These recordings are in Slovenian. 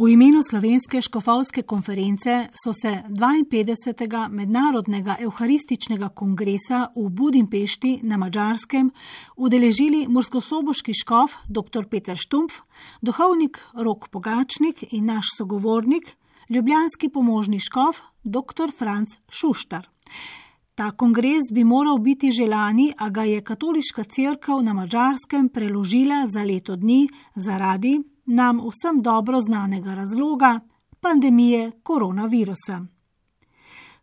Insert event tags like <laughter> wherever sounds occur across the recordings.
V imenu Slovenske škofovske konference so se 52. mednarodnega evharističnega kongresa v Budimpešti na Mačarskem udeležili murskosoboški škof dr. Peter Štumpf, duhovnik Rok Pogačnik in naš sogovornik, ljubljanski pomožni škof dr. Franz Šuštar. Ta kongres bi moral biti že lani, a ga je katoliška crkva na Mačarskem preložila za leto dni zaradi nam vsem dobro znanega razloga pandemije koronavirusa.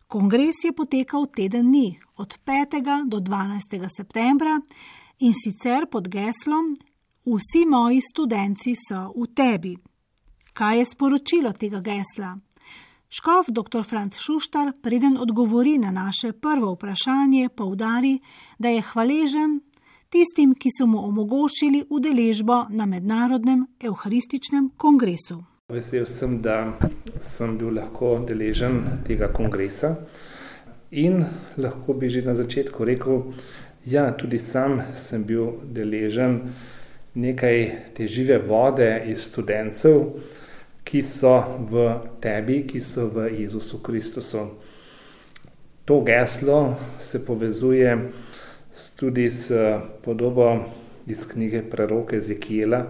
Kongres je potekal teden dni, od 5. do 12. septembra in sicer pod geslom: Vsi moji študenti so v tebi. Kaj je sporočilo tega gesla? Škof dr. Franz Šuštar, preden odgovori na naše prvo vprašanje, poudari, da je hvaležen tistim, ki so mu omogočili udeležbo na mednarodnem evharističnem kongresu. Vesel sem, da sem bil lahko deležen tega kongresa in lahko bi že na začetku rekel, da ja, tudi sam sem bil deležen nekaj te žive vode iz študentov, ki so v tebi, ki so v Jezusu Kristusu. To geslo se povezuje tudi s podobo iz knjige preroke Zekijela,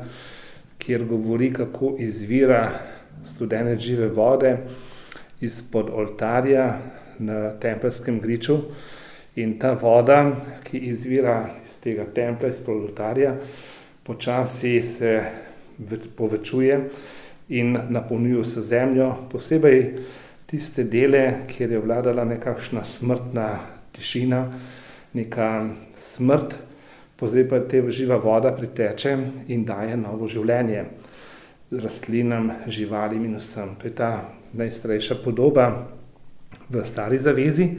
kjer govori, kako izvira studenec žive vode izpod oltarja na tempelskem griču. In ta voda, ki izvira iz tega templa, izpod oltarja, počasi se povečuje in napolnjuje se zemljo, posebej tiste dele, kjer je vladala nekakšna smrtna tišina, neka smrt, pozaj pa te živa voda priteče in daje novo življenje rastlinam, živalim in vsem. To je ta najstarejša podoba v stari zavezi.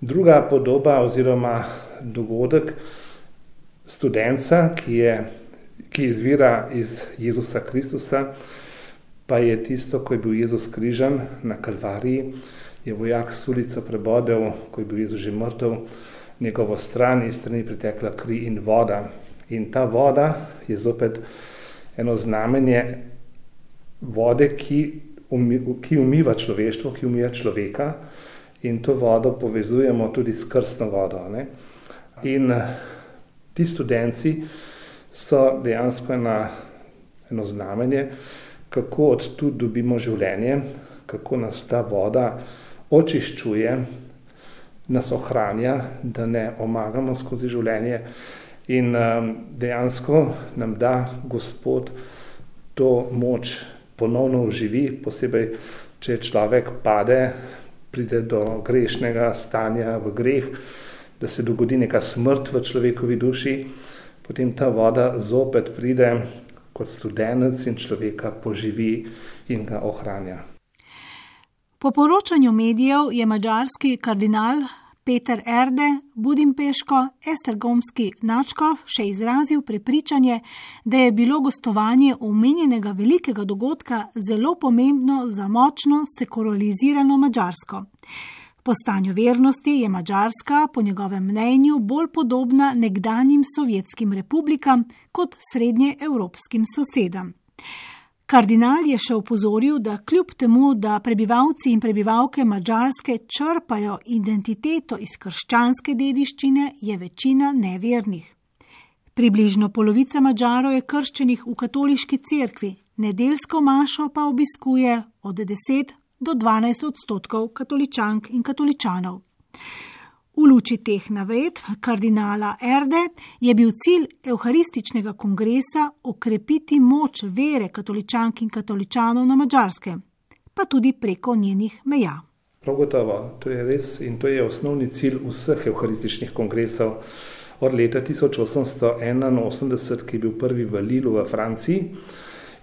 Druga podoba oziroma dogodek studenca, ki, je, ki izvira iz Jezusa Kristusa, pa je tisto, ko je bil Jezus križan na Kalvariji, je vojak s ulico prebodel, ko je bil Jezus že mrtev, njegovo stran in strani pritekla kri in voda. In ta voda je zopet eno znamenje vode, ki, umi, ki umiva človeštvo, ki umija človeka in to vodo povezujemo tudi s krstno vodo. Ne? In ti študenci so dejansko ena, eno znamenje, kako od tu dobimo življenje, kako nas ta voda očiščuje, nas ohranja, da ne omagamo skozi življenje in um, dejansko nam da Gospod to moč ponovno uživi, posebej, če človek pade, pride do grešnega stanja v greh, da se dogodi neka smrt v človekovi duši, potem ta voda zopet pride kot studenec in človeka poživi in ga ohranja. Po poročanju medijev je mađarski kardinal Peter Erde, Budimpeško, Estergomski načkov še izrazil prepričanje, da je bilo gostovanje omenjenega velikega dogodka zelo pomembno za močno sekulalizirano Mačarsko. Po stanju vernosti je Mačarska, po njegovem mnenju, bolj podobna nekdanjim sovjetskim republikam kot srednjeevropskim sosedam. Kardinal je še upozoril, da kljub temu, da prebivalci in prebivalke Mačarske črpajo identiteto iz krščanske dediščine, je večina nevernih. Približno polovica Mačarov je krščenih v katoliški cerkvi, nedeljsko mašo pa obiskuje od 10 do 12 odstotkov katoličank in katoličanov. V luči teh navedb kardinala Erde je bil cilj Euharističnega kongresa okrepiti moč vere katoličank in katoličanov na Mačarskem, pa tudi preko njenih meja. Prav gotovo, to je res in to je osnovni cilj vseh Euharističnih kongresov. Od leta 1881, ki je bil prvi v Lilu v Franciji,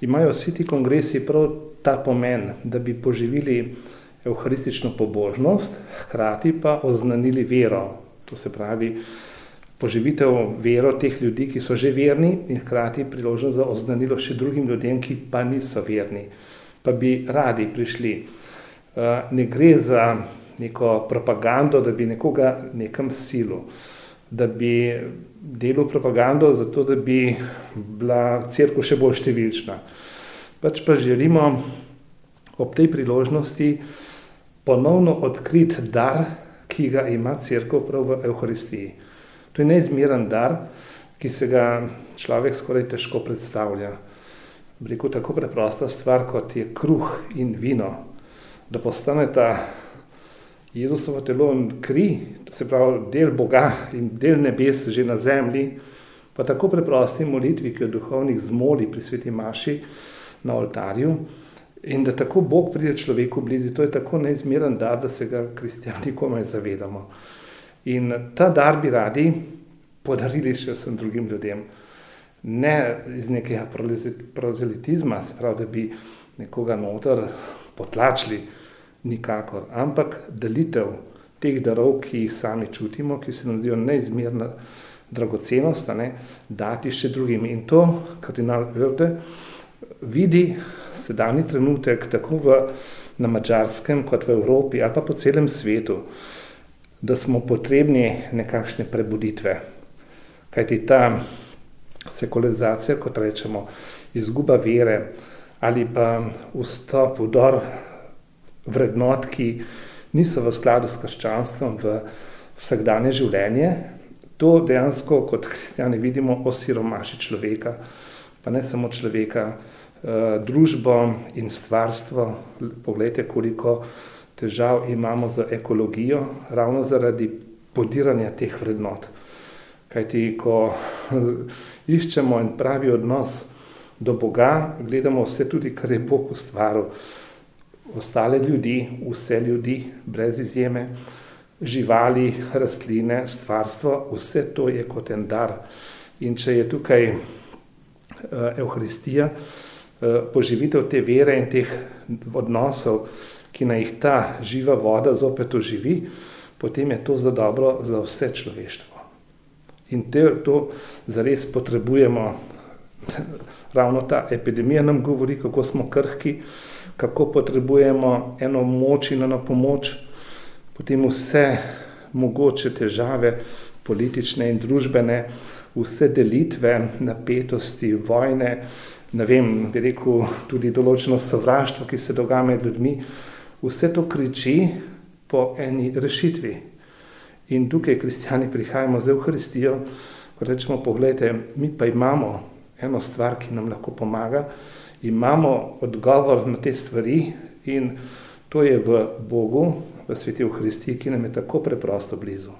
imajo vsi ti kongresi prav ta pomen, da bi poživili evharistično pobožnost, hkrati pa oznanili vero. To se pravi, poživitev vero teh ljudi, ki so že verni in hkrati priložnost za oznanilo še drugim ljudem, ki pa niso verni, pa bi radi prišli. Eh, ne gre za neko propagando, da bi nekoga nekam silu, da bi delal propagando zato, da bi bila crkva še bolj številčna. pač pa želimo ob tej priložnosti ponovno odkriti dar, ki ga ima crkva prav v Euharistiji. To je neizmeren dar, ki se ga človek skoraj težko predstavlja. Rekel tako preprosta stvar, kot je kruh in vino, da postane ta Jezusovo telo in kri, to se pravi del Boga in del nebes že na zemlji, pa tako preprosti molitvi, ki jo duhovnik zmoli pri sveti maši na oltarju, in da tako Bog pride človeku blizu, to je tako neizmeren dar, da se ga kristijani komaj zavedamo. In ta dar bi radi podarili še vsem drugim ljudem. Ne iz nekega prozelitizma, se pravi, da bi nekoga noter potlačili nikakor, ampak delitev teh darov, ki jih sami čutimo, ki se nam zdijo neizmerna dragocenost, ne, dati še drugim. In to kardinal Verde vidi sedajni trenutek tako v, na Mačarskem kot v Evropi ali pa po celem svetu, da smo potrebni nekakšne prebuditve. Kajti ta sekularizacija, kot rečemo, izguba vere ali pa vstop, vdor vrednot, ki niso v skladu s krščanstvom v vsakdanje življenje, to dejansko kot kristjani vidimo osiromaši človeka, pa ne samo človeka, družbo in stvarstvo. Poglejte, koliko težav imamo z ekologijo, ravno zaradi podiranja teh vrednot. Kajti, ko iščemo en pravi odnos do Boga, gledamo vse tudi, kar je Bog ustvaril. Ostale ljudi, vse ljudi, brez izjeme, živali, rastline, stvarstvo, vse to je kot en dar. In če je tukaj uh, Euharistija, Eh, poživitev te vere in teh odnosov, ki naj jih ta živa voda zopet oživi, potem je to za dobro za vse človeštvo. In te, to zares potrebujemo. <laughs> Ravno ta epidemija nam govori, kako smo krhki, kako potrebujemo eno moč in eno pomoč, potem vse mogoče težave, politične in družbene, vse delitve, napetosti, vojne, ne vem, bi rekel, tudi določeno sovraštvo, ki se dogaja med ljudmi, vse to kriči po eni rešitvi. In tukaj kristijani prihajamo z Euharistijo, ko rečemo, pogledajte, mi pa imamo eno stvar, ki nam lahko pomaga, imamo odgovor na te stvari in to je v Bogu, v sveti Euharistiji, ki nam je tako preprosto blizu.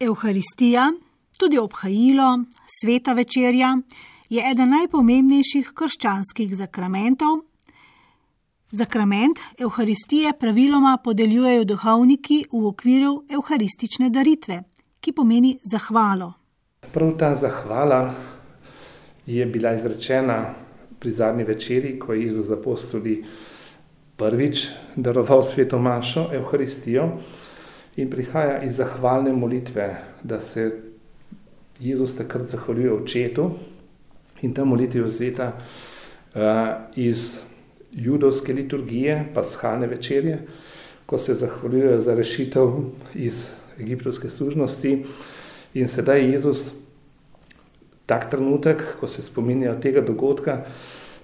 Euharistija, tudi obhajilo, sveta večerja, je eden najpomembnejših krščanskih zakramentov. Zakrament Euharistije praviloma podeljujejo duhovniki v okviru euharistične daritve, ki pomeni zahvalo. Prav ta zahvala je bila izrečena pri zadnji večeri, ko je Jezus apostoli prvič daroval sveto mašo, Euharistijo, in prihaja iz zahvalne molitve, da se Jezus takrat zahvaljuje očetu, In ta molitev je vzeta uh, iz judovske liturgije, paschalne večerje, ko se zahvaljujejo za rešitev iz egiptovske služnosti. In sedaj je Jezus tak trenutek, ko se spominjajo tega dogodka,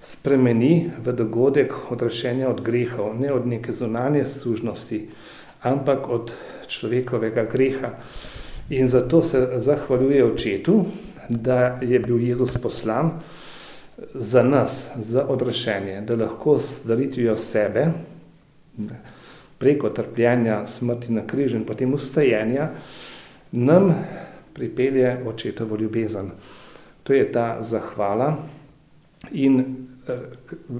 spremeni v dogodek odrešenja od grehov, ne od neke zunanje služnosti, ampak od človekovega greha. In zato se zahvaljuje očetu, da je bil Jezus poslan za nas, za odrešenje, da lahko z daritvijo sebe, preko trpljenja, smrti na križu in potem ustajenja, nam pripelje očetovo ljubezen. To je ta zahvala in eh,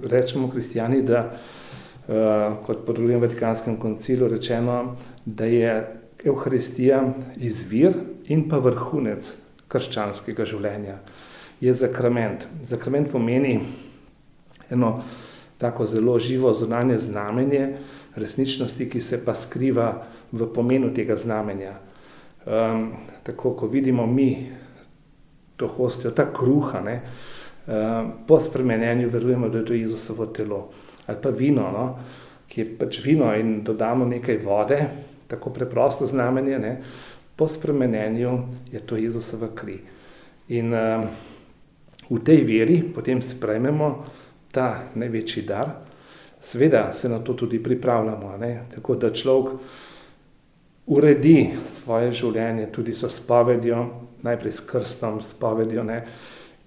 rečemo kristijani, da eh, kot podrujem Vatikanskem koncilu rečeno, da je Euharistija izvir in pa vrhunec krščanskega življenja. Je zakrament. Zakrament pomeni eno tako zelo živo zunanje znamenje resničnosti, ki se pa skriva v pomenu tega znamenja. Um, tako, ko vidimo mi to hostijo, ta kruha, ne, um, po spremenjenju verujemo, da je to Jezusovo telo. Ali pa vino, no, ki je pač vino in dodamo nekaj vode, tako preprosto znamenje, ne, po spremenjenju je to Jezusova kri. In uh, v tej veri potem sprejmemo ta največji dar. Sveda se na to tudi pripravljamo, ne? tako da človek uredi svoje življenje tudi s spovedjo, najprej s krstom, spovedjo ne?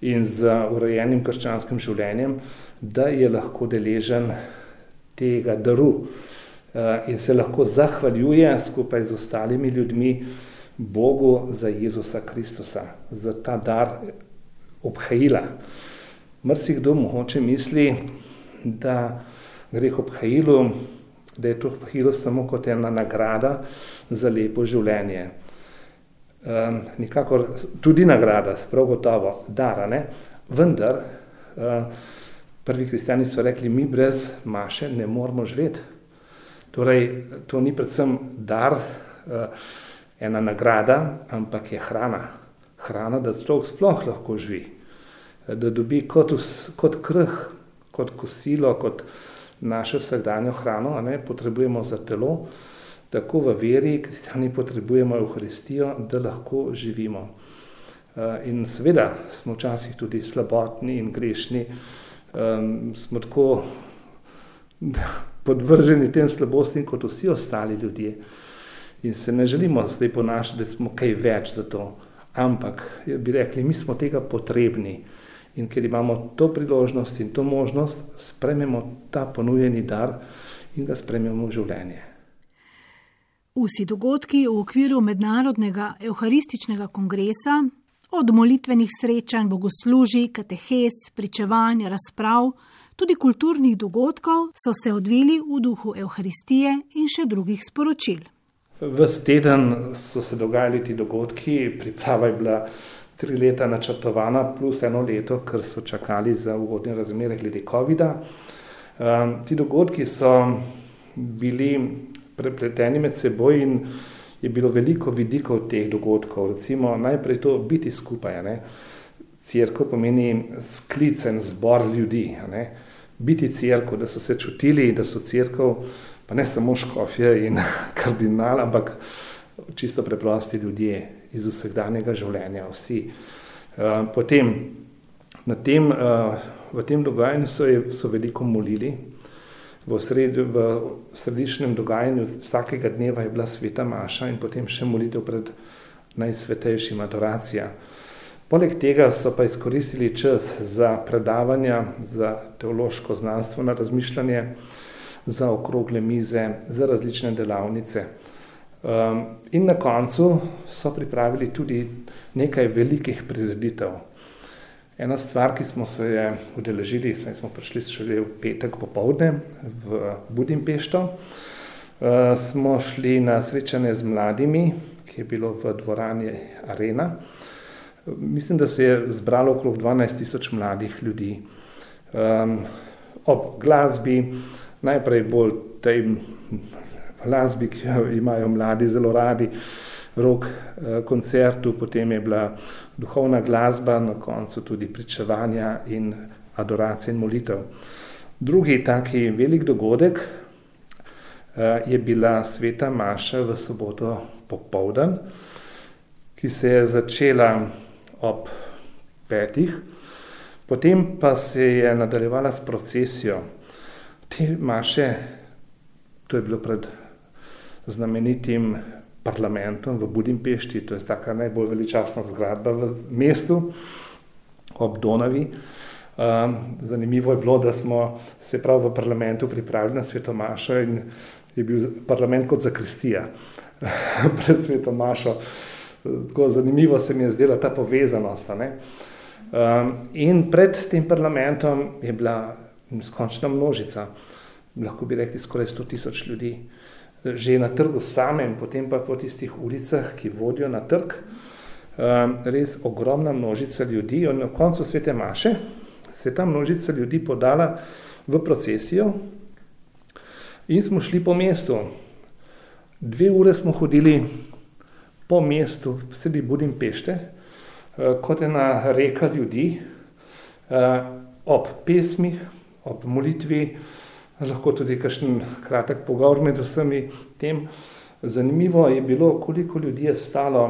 in z urejenim krščanskim življenjem, da je lahko deležen tega daru eh, in se lahko zahvaljuje skupaj z ostalimi ljudmi Bogu za Jezusa Kristusa, za ta dar obhajila. Mrsi kdo mogoče misli, da gre k obhajilu, da je to obhajilo samo kot ena nagrada za lepo življenje. Um, nikakor tudi nagrada, prav gotovo, dara, ne? vendar uh, prvi kristjani so rekli, mi brez maše ne moramo živeti. Torej, to ni predvsem dar, uh, ena nagrada, ampak je hrana. Hrana, da človek sploh lahko živi. Da dobi kot, kot krh, kot kosilo, kot našo vsakdanjo hrano, ne, potrebujemo za telo, tako v veri, kristjani potrebujemo Euharistijo, da lahko živimo. Eh, in seveda smo včasih tudi slabotni in grešni, um, smo tako <laughs> podvrženi tem slabostim kot vsi ostali ljudje. In se ne želimo zdaj ponašati, da smo kaj več za to, ampak bi rekli, mi smo tega potrebni. In ker imamo to priložnost in to možnost, sprememo ta ponujeni dar in ga sprememo v življenje. Vsi dogodki v okviru Mednarodnega evharističnega kongresa, od molitvenih srečanj, bogoslužij, katehes, pričevanj, razprav, tudi kulturnih dogodkov, so se odvili v duhu Evharistije in še drugih sporočil. Ves teden so se dogajali ti dogodki, priprava je bila tri leta načrtovana, plus eno leto, ker so čakali za uvodne razmere glede COVID-a. Um, ti dogodki so bili prepleteni med seboj in je bilo veliko vidikov teh dogodkov. Recimo najprej to biti skupaj. Ne? Cerkev pomeni sklicen zbor ljudi. Ne? Biti cerkev, da so se čutili, da so cerkev, pa ne samo škofje in <laughs> kardinal, ampak čisto preprosti ljudje iz vsakdanjega življenja, vsi. Eh, potem na tem, eh, v tem dogajanju so, so veliko molili, v, sred, v središnjem dogajanju vsakega dneva je bila sveta maša in potem še molitev pred najsvetejšim adoracija. Poleg tega so pa izkoristili čas za predavanja, za teološko znanstveno razmišljanje, za okrogle mize, za različne delavnice. Um, in na koncu so pripravili tudi nekaj velikih prireditev. Ena stvar, ki smo se je udeležili, saj smo prišli šele v petek popovdne v Budimpešto, uh, smo šli na srečanje z mladimi, ki je bilo v dvorani Arena. Mislim, da se je zbralo okrog 12 tisoč mladih ljudi. Um, ob glasbi, najprej bolj tej glasbi, ki jo imajo mladi zelo radi, rok eh, koncertu, potem je bila duhovna glasba, na koncu tudi pričevanja in adoracija in molitev. Drugi taki velik dogodek eh, je bila sveta Maša v soboto popovdan, ki se je začela ob petih, potem pa se je nadaljevala s procesijo. Te maše, to je bilo pred znamenitim parlamentom v Budimpešti, to je taka najbolj veličastna zgradba v mestu ob Donavi. Um, zanimivo je bilo, da smo se prav v parlamentu pripravili na svetomašo in je bil parlament kot zakristija <laughs> pred svetomašo. Tako zanimivo se mi je zdela ta povezanost. Um, in pred tem parlamentom je bila skončna množica, lahko bi rekli skoraj 100 tisoč ljudi že na trgu samem, potem pa po tistih ulicah, ki vodijo na trg, um, res ogromna množica ljudi. In na koncu svete Maše se je ta množica ljudi podala v procesijo in smo šli po mestu. Dve ure smo hodili po mestu, sredi Budimpešte, uh, kot ena reka ljudi, uh, ob pesmih, ob molitvi, lahko tudi kakšen kratek pogovor med vsemi tem. Zanimivo je bilo, koliko ljudi je stalo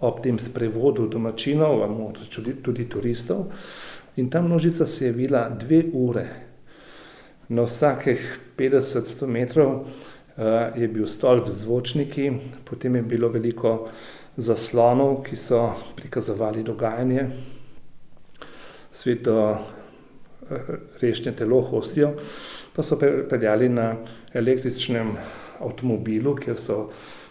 ob tem sprevodu domačinov, tudi, tudi turistov, In ta množica se je bila dve ure. Na vsakih 50-100 metrov uh, je bil stolp z zvočniki, potem je bilo veliko zaslonov, ki so prikazovali dogajanje. Sveto uh, rešnje telo hostijo, pa so peljali na električnem avtomobilu, kjer so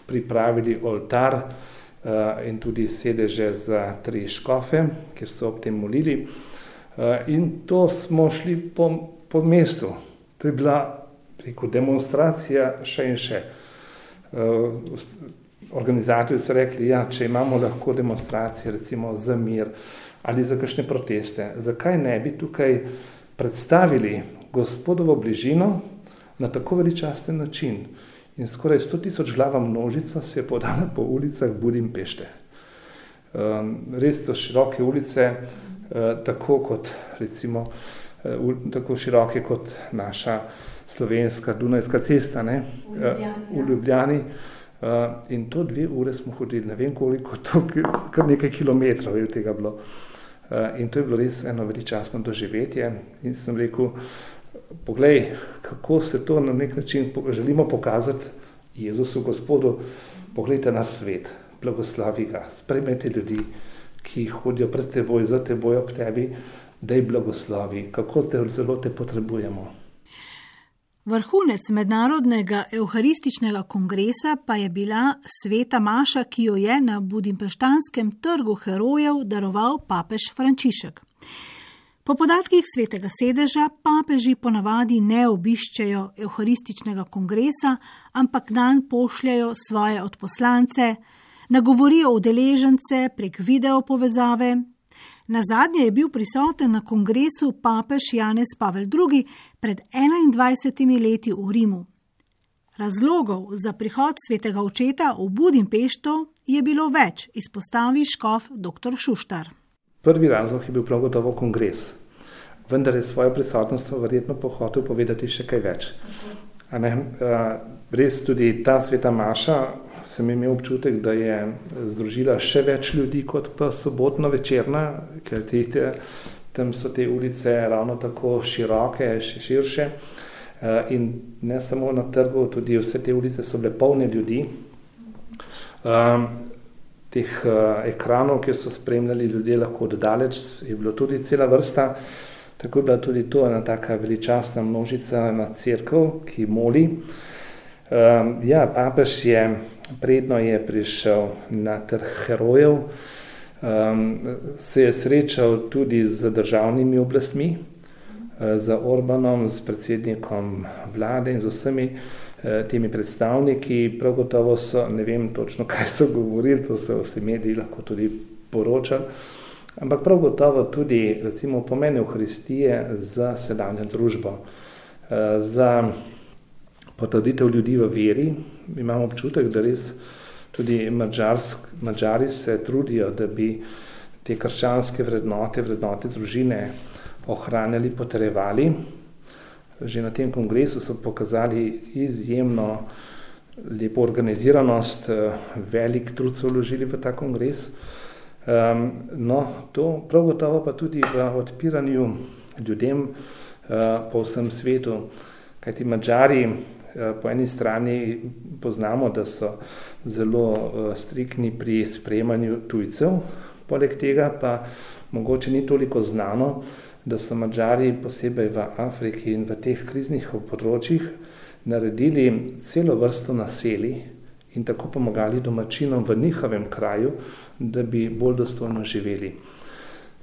pripravili oltar uh, in tudi sedeže za tri škofe, kjer so ob tem molili. Uh, in to smo šli po, po mestu. To je bila rekel, demonstracija še in še. Organizatorji so rekli, ja, če imamo lahko demonstracije, recimo za mir ali za kakšne proteste, zakaj ne bi tukaj predstavili gospodovo bližino na tako veličasten način. In skoraj 100 tisoč glava množica se je podala po ulicah Budimpešte. Um, res to široke ulice, uh, tako kot recimo, uh, tako široke kot naša slovenska Dunajska cesta ne? v Ljubljani. Uh, v Ljubljani. Uh, in to dve ure smo hodili, ne vem koliko, to, kar nekaj kilometrov je tega bilo. Uh, in to je bilo res eno veličastno doživetje. In sem rekel, poglej, kako se to na nek način želimo pokazati Jezusu Gospodu, pogledajte na svet, blagoslavi ga, spremete ljudi, ki hodijo pred teboj, za teboj ob tebi, da jih blagoslavi, kako te zelo te potrebujemo. Vrhunec mednarodnega evharističnega kongresa pa je bila sveta Maša, ki jo je na Budimpeštanskem trgu herojev daroval papež Frančišek. Po podatkih svetega sedeža papeži ponavadi ne obiščejo evharističnega kongresa, ampak dan pošljajo svoje odposlance, nagovorijo udeležence prek video povezave. Na zadnje je bil prisoten na kongresu papež Janez Pavel II. pred 21 leti v Rimu. Razlogov za prihod svetega očeta v Budimpešto je bilo več, izpostavi škof dr. Šuštar. Prvi razlog je bil prav gotovo kongres, vendar je svojo prisotnost verjetno pohotel povedati še kaj več. Ne, res tudi ta sveta Maša sem imel občutek, da je združila še več ljudi kot pa sobotno večerna, ker te, tam so te ulice ravno tako široke, še širše. In ne samo na trgu, tudi vse te ulice so bile polne ljudi teh uh, ekranov, kjer so spremljali ljudje lahko oddaleč, je bilo tudi cela vrsta. Tako je bila tudi to ena taka veličastna množica na crkv, ki moli. Um, ja, papež je, predno je prišel na trh herojev, um, se je srečal tudi z državnimi oblastmi, uh, z Orbanom, s predsednikom vlade in z vsemi uh, temi predstavniki, prav gotovo so, ne vem točno, <laughs> kaj so govorili, to so vsi mediji lahko tudi poročali, ampak prav gotovo tudi, recimo, pomen Euharistije za sedanjo družbo, eh, za potrditev ljudi v veri. Imamo občutek, da res tudi mađarsk, mađari se trudijo, da bi te krščanske vrednote, vrednote družine ohranjali, potrejevali, že na tem kongresu so pokazali izjemno lepo organiziranost, eh, velik trud so vložili v ta kongres. No, to prav gotovo pa tudi v odpiranju ljudem eh, po vsem svetu, kajti Mađari po eni strani poznamo, da so zelo strikni pri sprejemanju tujcev, poleg tega pa mogoče ni toliko znano, da so Mačari posebej v Afriki in v teh kriznih področjih naredili celo vrsto naseli in tako pomagali domačinom v njihovem kraju, da bi bolj dostojno živeli.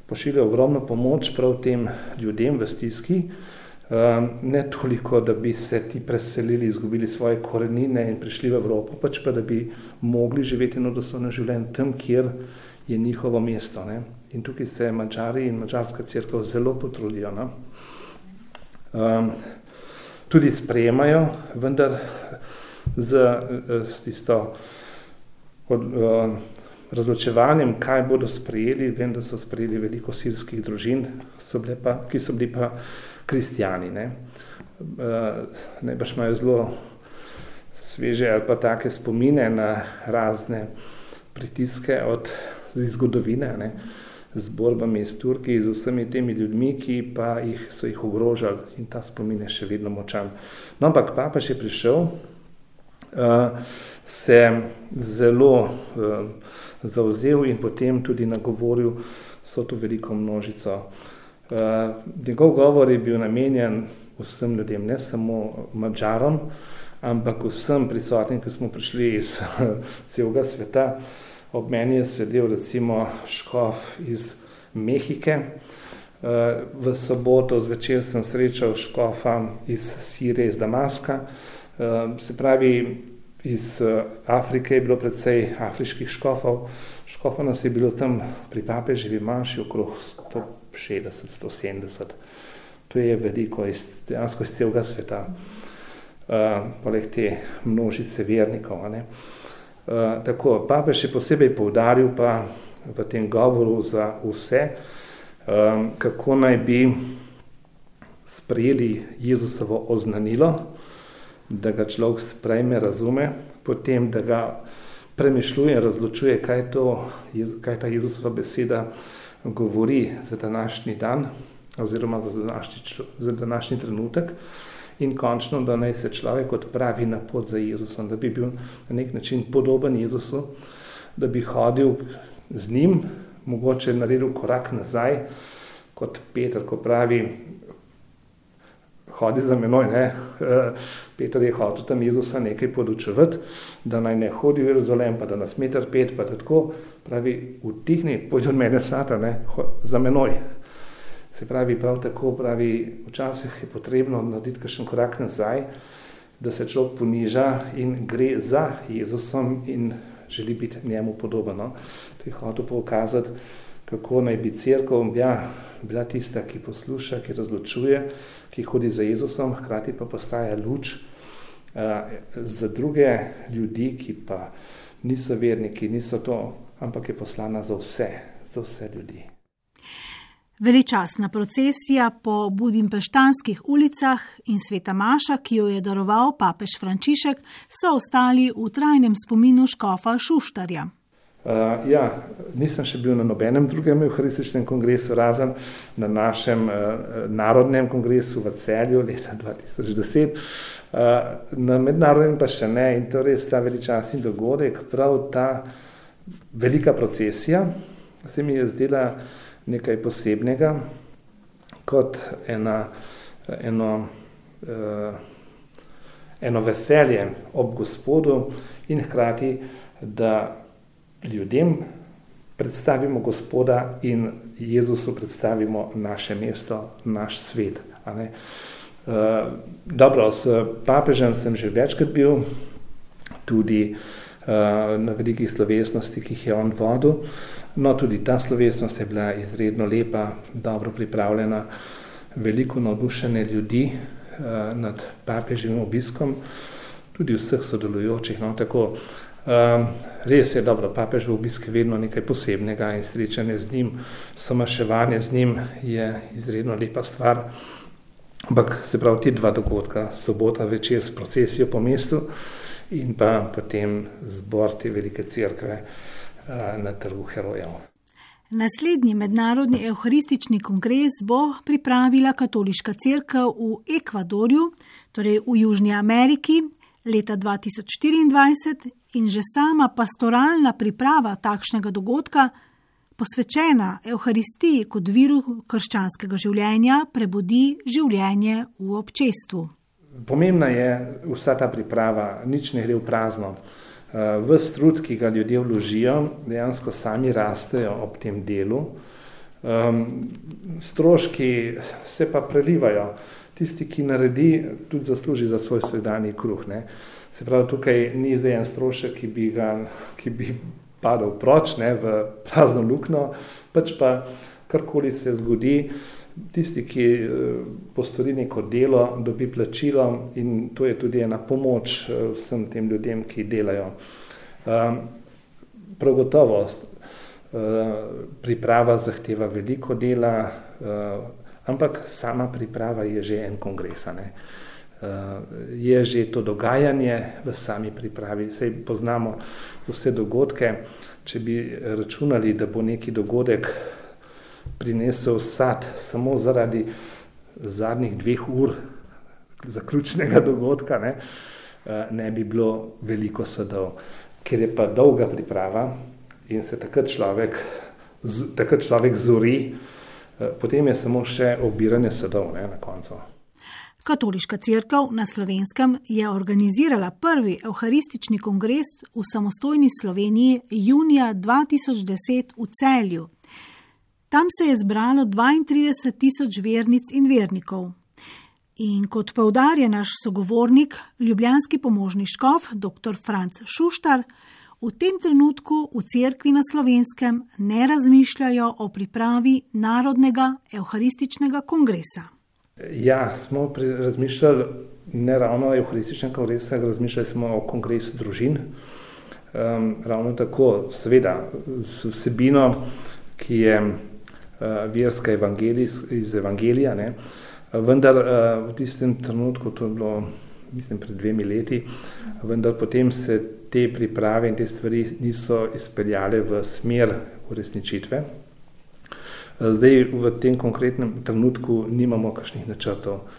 Pošiljajo ogromno pomoč prav tem ljudem v stiski, ne toliko, da bi se ti preselili, izgubili svoje korenine in prišli v Evropo, pač pa da bi mogli živeti na dostojno življenje tam, kjer je njihovo mesto. Ne? In tukaj se mačari in mačarska crkva zelo potrudijo. No? Um, tudi sprejemajo, vendar z, z tisto od, uh, razločevanjem, kaj bodo sprejeli. Vem, da so sprejeli veliko sirskih družin, so pa, ki so bili pa kristijani. Ne? Uh, najbrž imajo zelo sveže ali pa take spomine na razne pritiske od zgodovine. Ne? z borbami s Turki, z vsemi temi ljudmi, ki pa jih so jih ogrožali in ta spomin je še vedno močan. No, ampak papež je prišel, se zelo zauzel in potem tudi nagovoril so to veliko množico. Njegov govor je bil namenjen vsem ljudem, ne samo mačarom, ampak vsem prisotnim, ki smo prišli iz <laughs> celega sveta. Ob meni je sedel recimo škof iz Mehike. V soboto zvečer sem srečal škofa iz Sirije, iz Damaska. Se pravi, iz Afrike je bilo precej afriških škofov. Škofov nas je bilo tam pri papeževi manjši okrog 160, 170. To je veliko iz, dejansko iz celega sveta. Uh, poleg te množice vernikov. Ne. Uh, tako, papež je posebej poudaril pa v tem govoru za vse, um, kako naj bi sprejeli Jezusovo oznanilo, da ga človek sprejme, razume, potem, da ga premišljuje razločuje, kaj, to, kaj ta Jezusova beseda govori za današnji dan oziroma za današnji, za današnji trenutek. In končno, da naj se človek odpravi na pot za Jezusom, da bi bil na nek način podoben Jezusu, da bi hodil z njim, mogoče naredil korak nazaj, kot Peter, ko pravi, hodi za menoj, ne? Peter je hotel tam Jezusa nekaj podučevati, da naj ne hodi v Jeruzalem, pa da nas meter pet, pa da tako, pravi, utihni, pojdi od mene sata, ne? za menoj. Se pravi, prav tako pravi, včasih je potrebno narediti kakšen korak nazaj, da se človek poniža in gre za Jezusom in želi biti njemu podobno. To je hotel pokazati, kako naj bi crkva ja, bila tista, ki posluša, ki razločuje, ki hodi za Jezusom, hkrati pa postaja luč uh, za druge ljudi, ki pa niso verniki, niso to, ampak je poslana za vse, za vse ljudi. Veličastna procesija po budimpeštanskih ulicah in sveta Maša, ki jo je daroval papež Frančišek, so ostali v trajnem spominu škofa Šuštarja. Uh, ja, nisem še bil na nobenem drugem euharističnem kongresu, razen na našem uh, narodnem kongresu v celju leta 2010. Uh, na mednarodnem pa še ne in to res ta veličastni dogodek, prav ta velika procesija se mi je zdela nekaj posebnega, kot ena, eno, uh, eno veselje ob gospodu in hkrati, da ljudem predstavimo gospoda in Jezusu predstavimo naše mesto, naš svet. Uh, dobro, s papežem sem že večkrat bil, tudi uh, na velikih slovesnosti, ki jih je on vodil. No, tudi ta slovesnost je bila izredno lepa, dobro pripravljena, veliko navdušene ljudi uh, nad papežim obiskom, tudi vseh sodelujočih. No, tako, um, res je dobro, papež v obisk vedno nekaj posebnega in srečanje z njim, somaševanje z njim je izredno lepa stvar. Ampak se pravi, ti dva dogodka, sobota večer s procesijo po mestu in pa potem zbor te velike crkve, na trgu herojev. Naslednji mednarodni euharistični kongres bo pripravila katoliška crkva v Ekvadorju, torej v Južni Ameriki, leta 2024 in že sama pastoralna priprava takšnega dogodka, posvečena euharistiji kot viru krščanskega življenja, prebudi življenje v občestvu. Pomembna je vsa ta priprava, nič ne gre v prazno. Eh, v strud, ki ga ljudje vložijo, dejansko sami rastejo ob tem delu. Um, stroški se pa prelivajo. Tisti, ki naredi, tudi zasluži za svoj vsakdanji kruh. Ne. Se pravi, tukaj ni zdaj en strošek, ki bi, ga, ki bi padal proč ne, v prazno lukno, pač pa karkoli se zgodi, tisti, ki eh, postori neko delo, dobi plačilo in to je tudi ena pomoč eh, vsem tem ljudem, ki delajo. Ehm, prav gotovost, eh, priprava zahteva veliko dela, ampak sama priprava je že en kongres. Ne? Je že to dogajanje v sami pripravi. Sej poznamo vse dogodke. Če bi računali, da bo neki dogodek prinesel sad samo zaradi zadnjih dveh ur zaključnega <laughs> dogodka, ne, eh, ne bi bilo veliko sadov, ker je pa dolga priprava in se takrat človek, takrat človek zori, eh, potem je samo še obiranje sadov ne, na koncu. Katoliška crkva na slovenskem je organizirala prvi evharistični kongres v samostojni Sloveniji junija 2010 v celju. Tam se je zbralo 32 tisoč vernic in vernikov. In kot povdarja naš sogovornik, ljubljanski pomožni škof, dr. Franz Šuštar, v tem trenutku v cerkvi na slovenskem ne razmišljajo o pripravi narodnega evharističnega kongresa. Ja, smo razmišljali ne ravno o evharističnem kongresu, razmišljali smo o kongresu družin. Um, ravno tako, seveda, z vsebino, ki je uh, verska iz evangelija. Ne, uh, vendar eh, v tistem trenutku, to je bilo, mislim, pred dvemi leti, vendar potem se te priprave in te stvari niso izpeljale v smer uresničitve. Eh, zdaj v tem konkretnem trenutku nimamo kakšnih načrtov,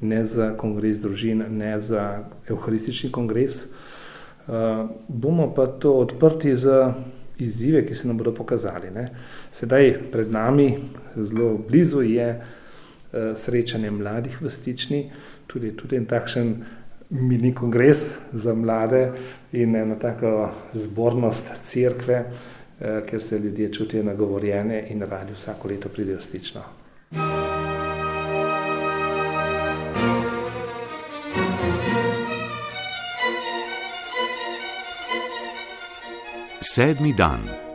ne za kongres družin, ne za evharistični kongres. Uh, bomo pa to odprti za izzive, ki se nam bodo pokazali. Ne. Sedaj pred nami, zelo blizu je Eh, srečanje mladih v stični, tudi, tudi en takšen mini kongres za mlade in ena taka zbornost cerkve, eh, ker se ljudje čutijo nagovorjene in radi vsako leto pridejo v stično. Sedmi dan.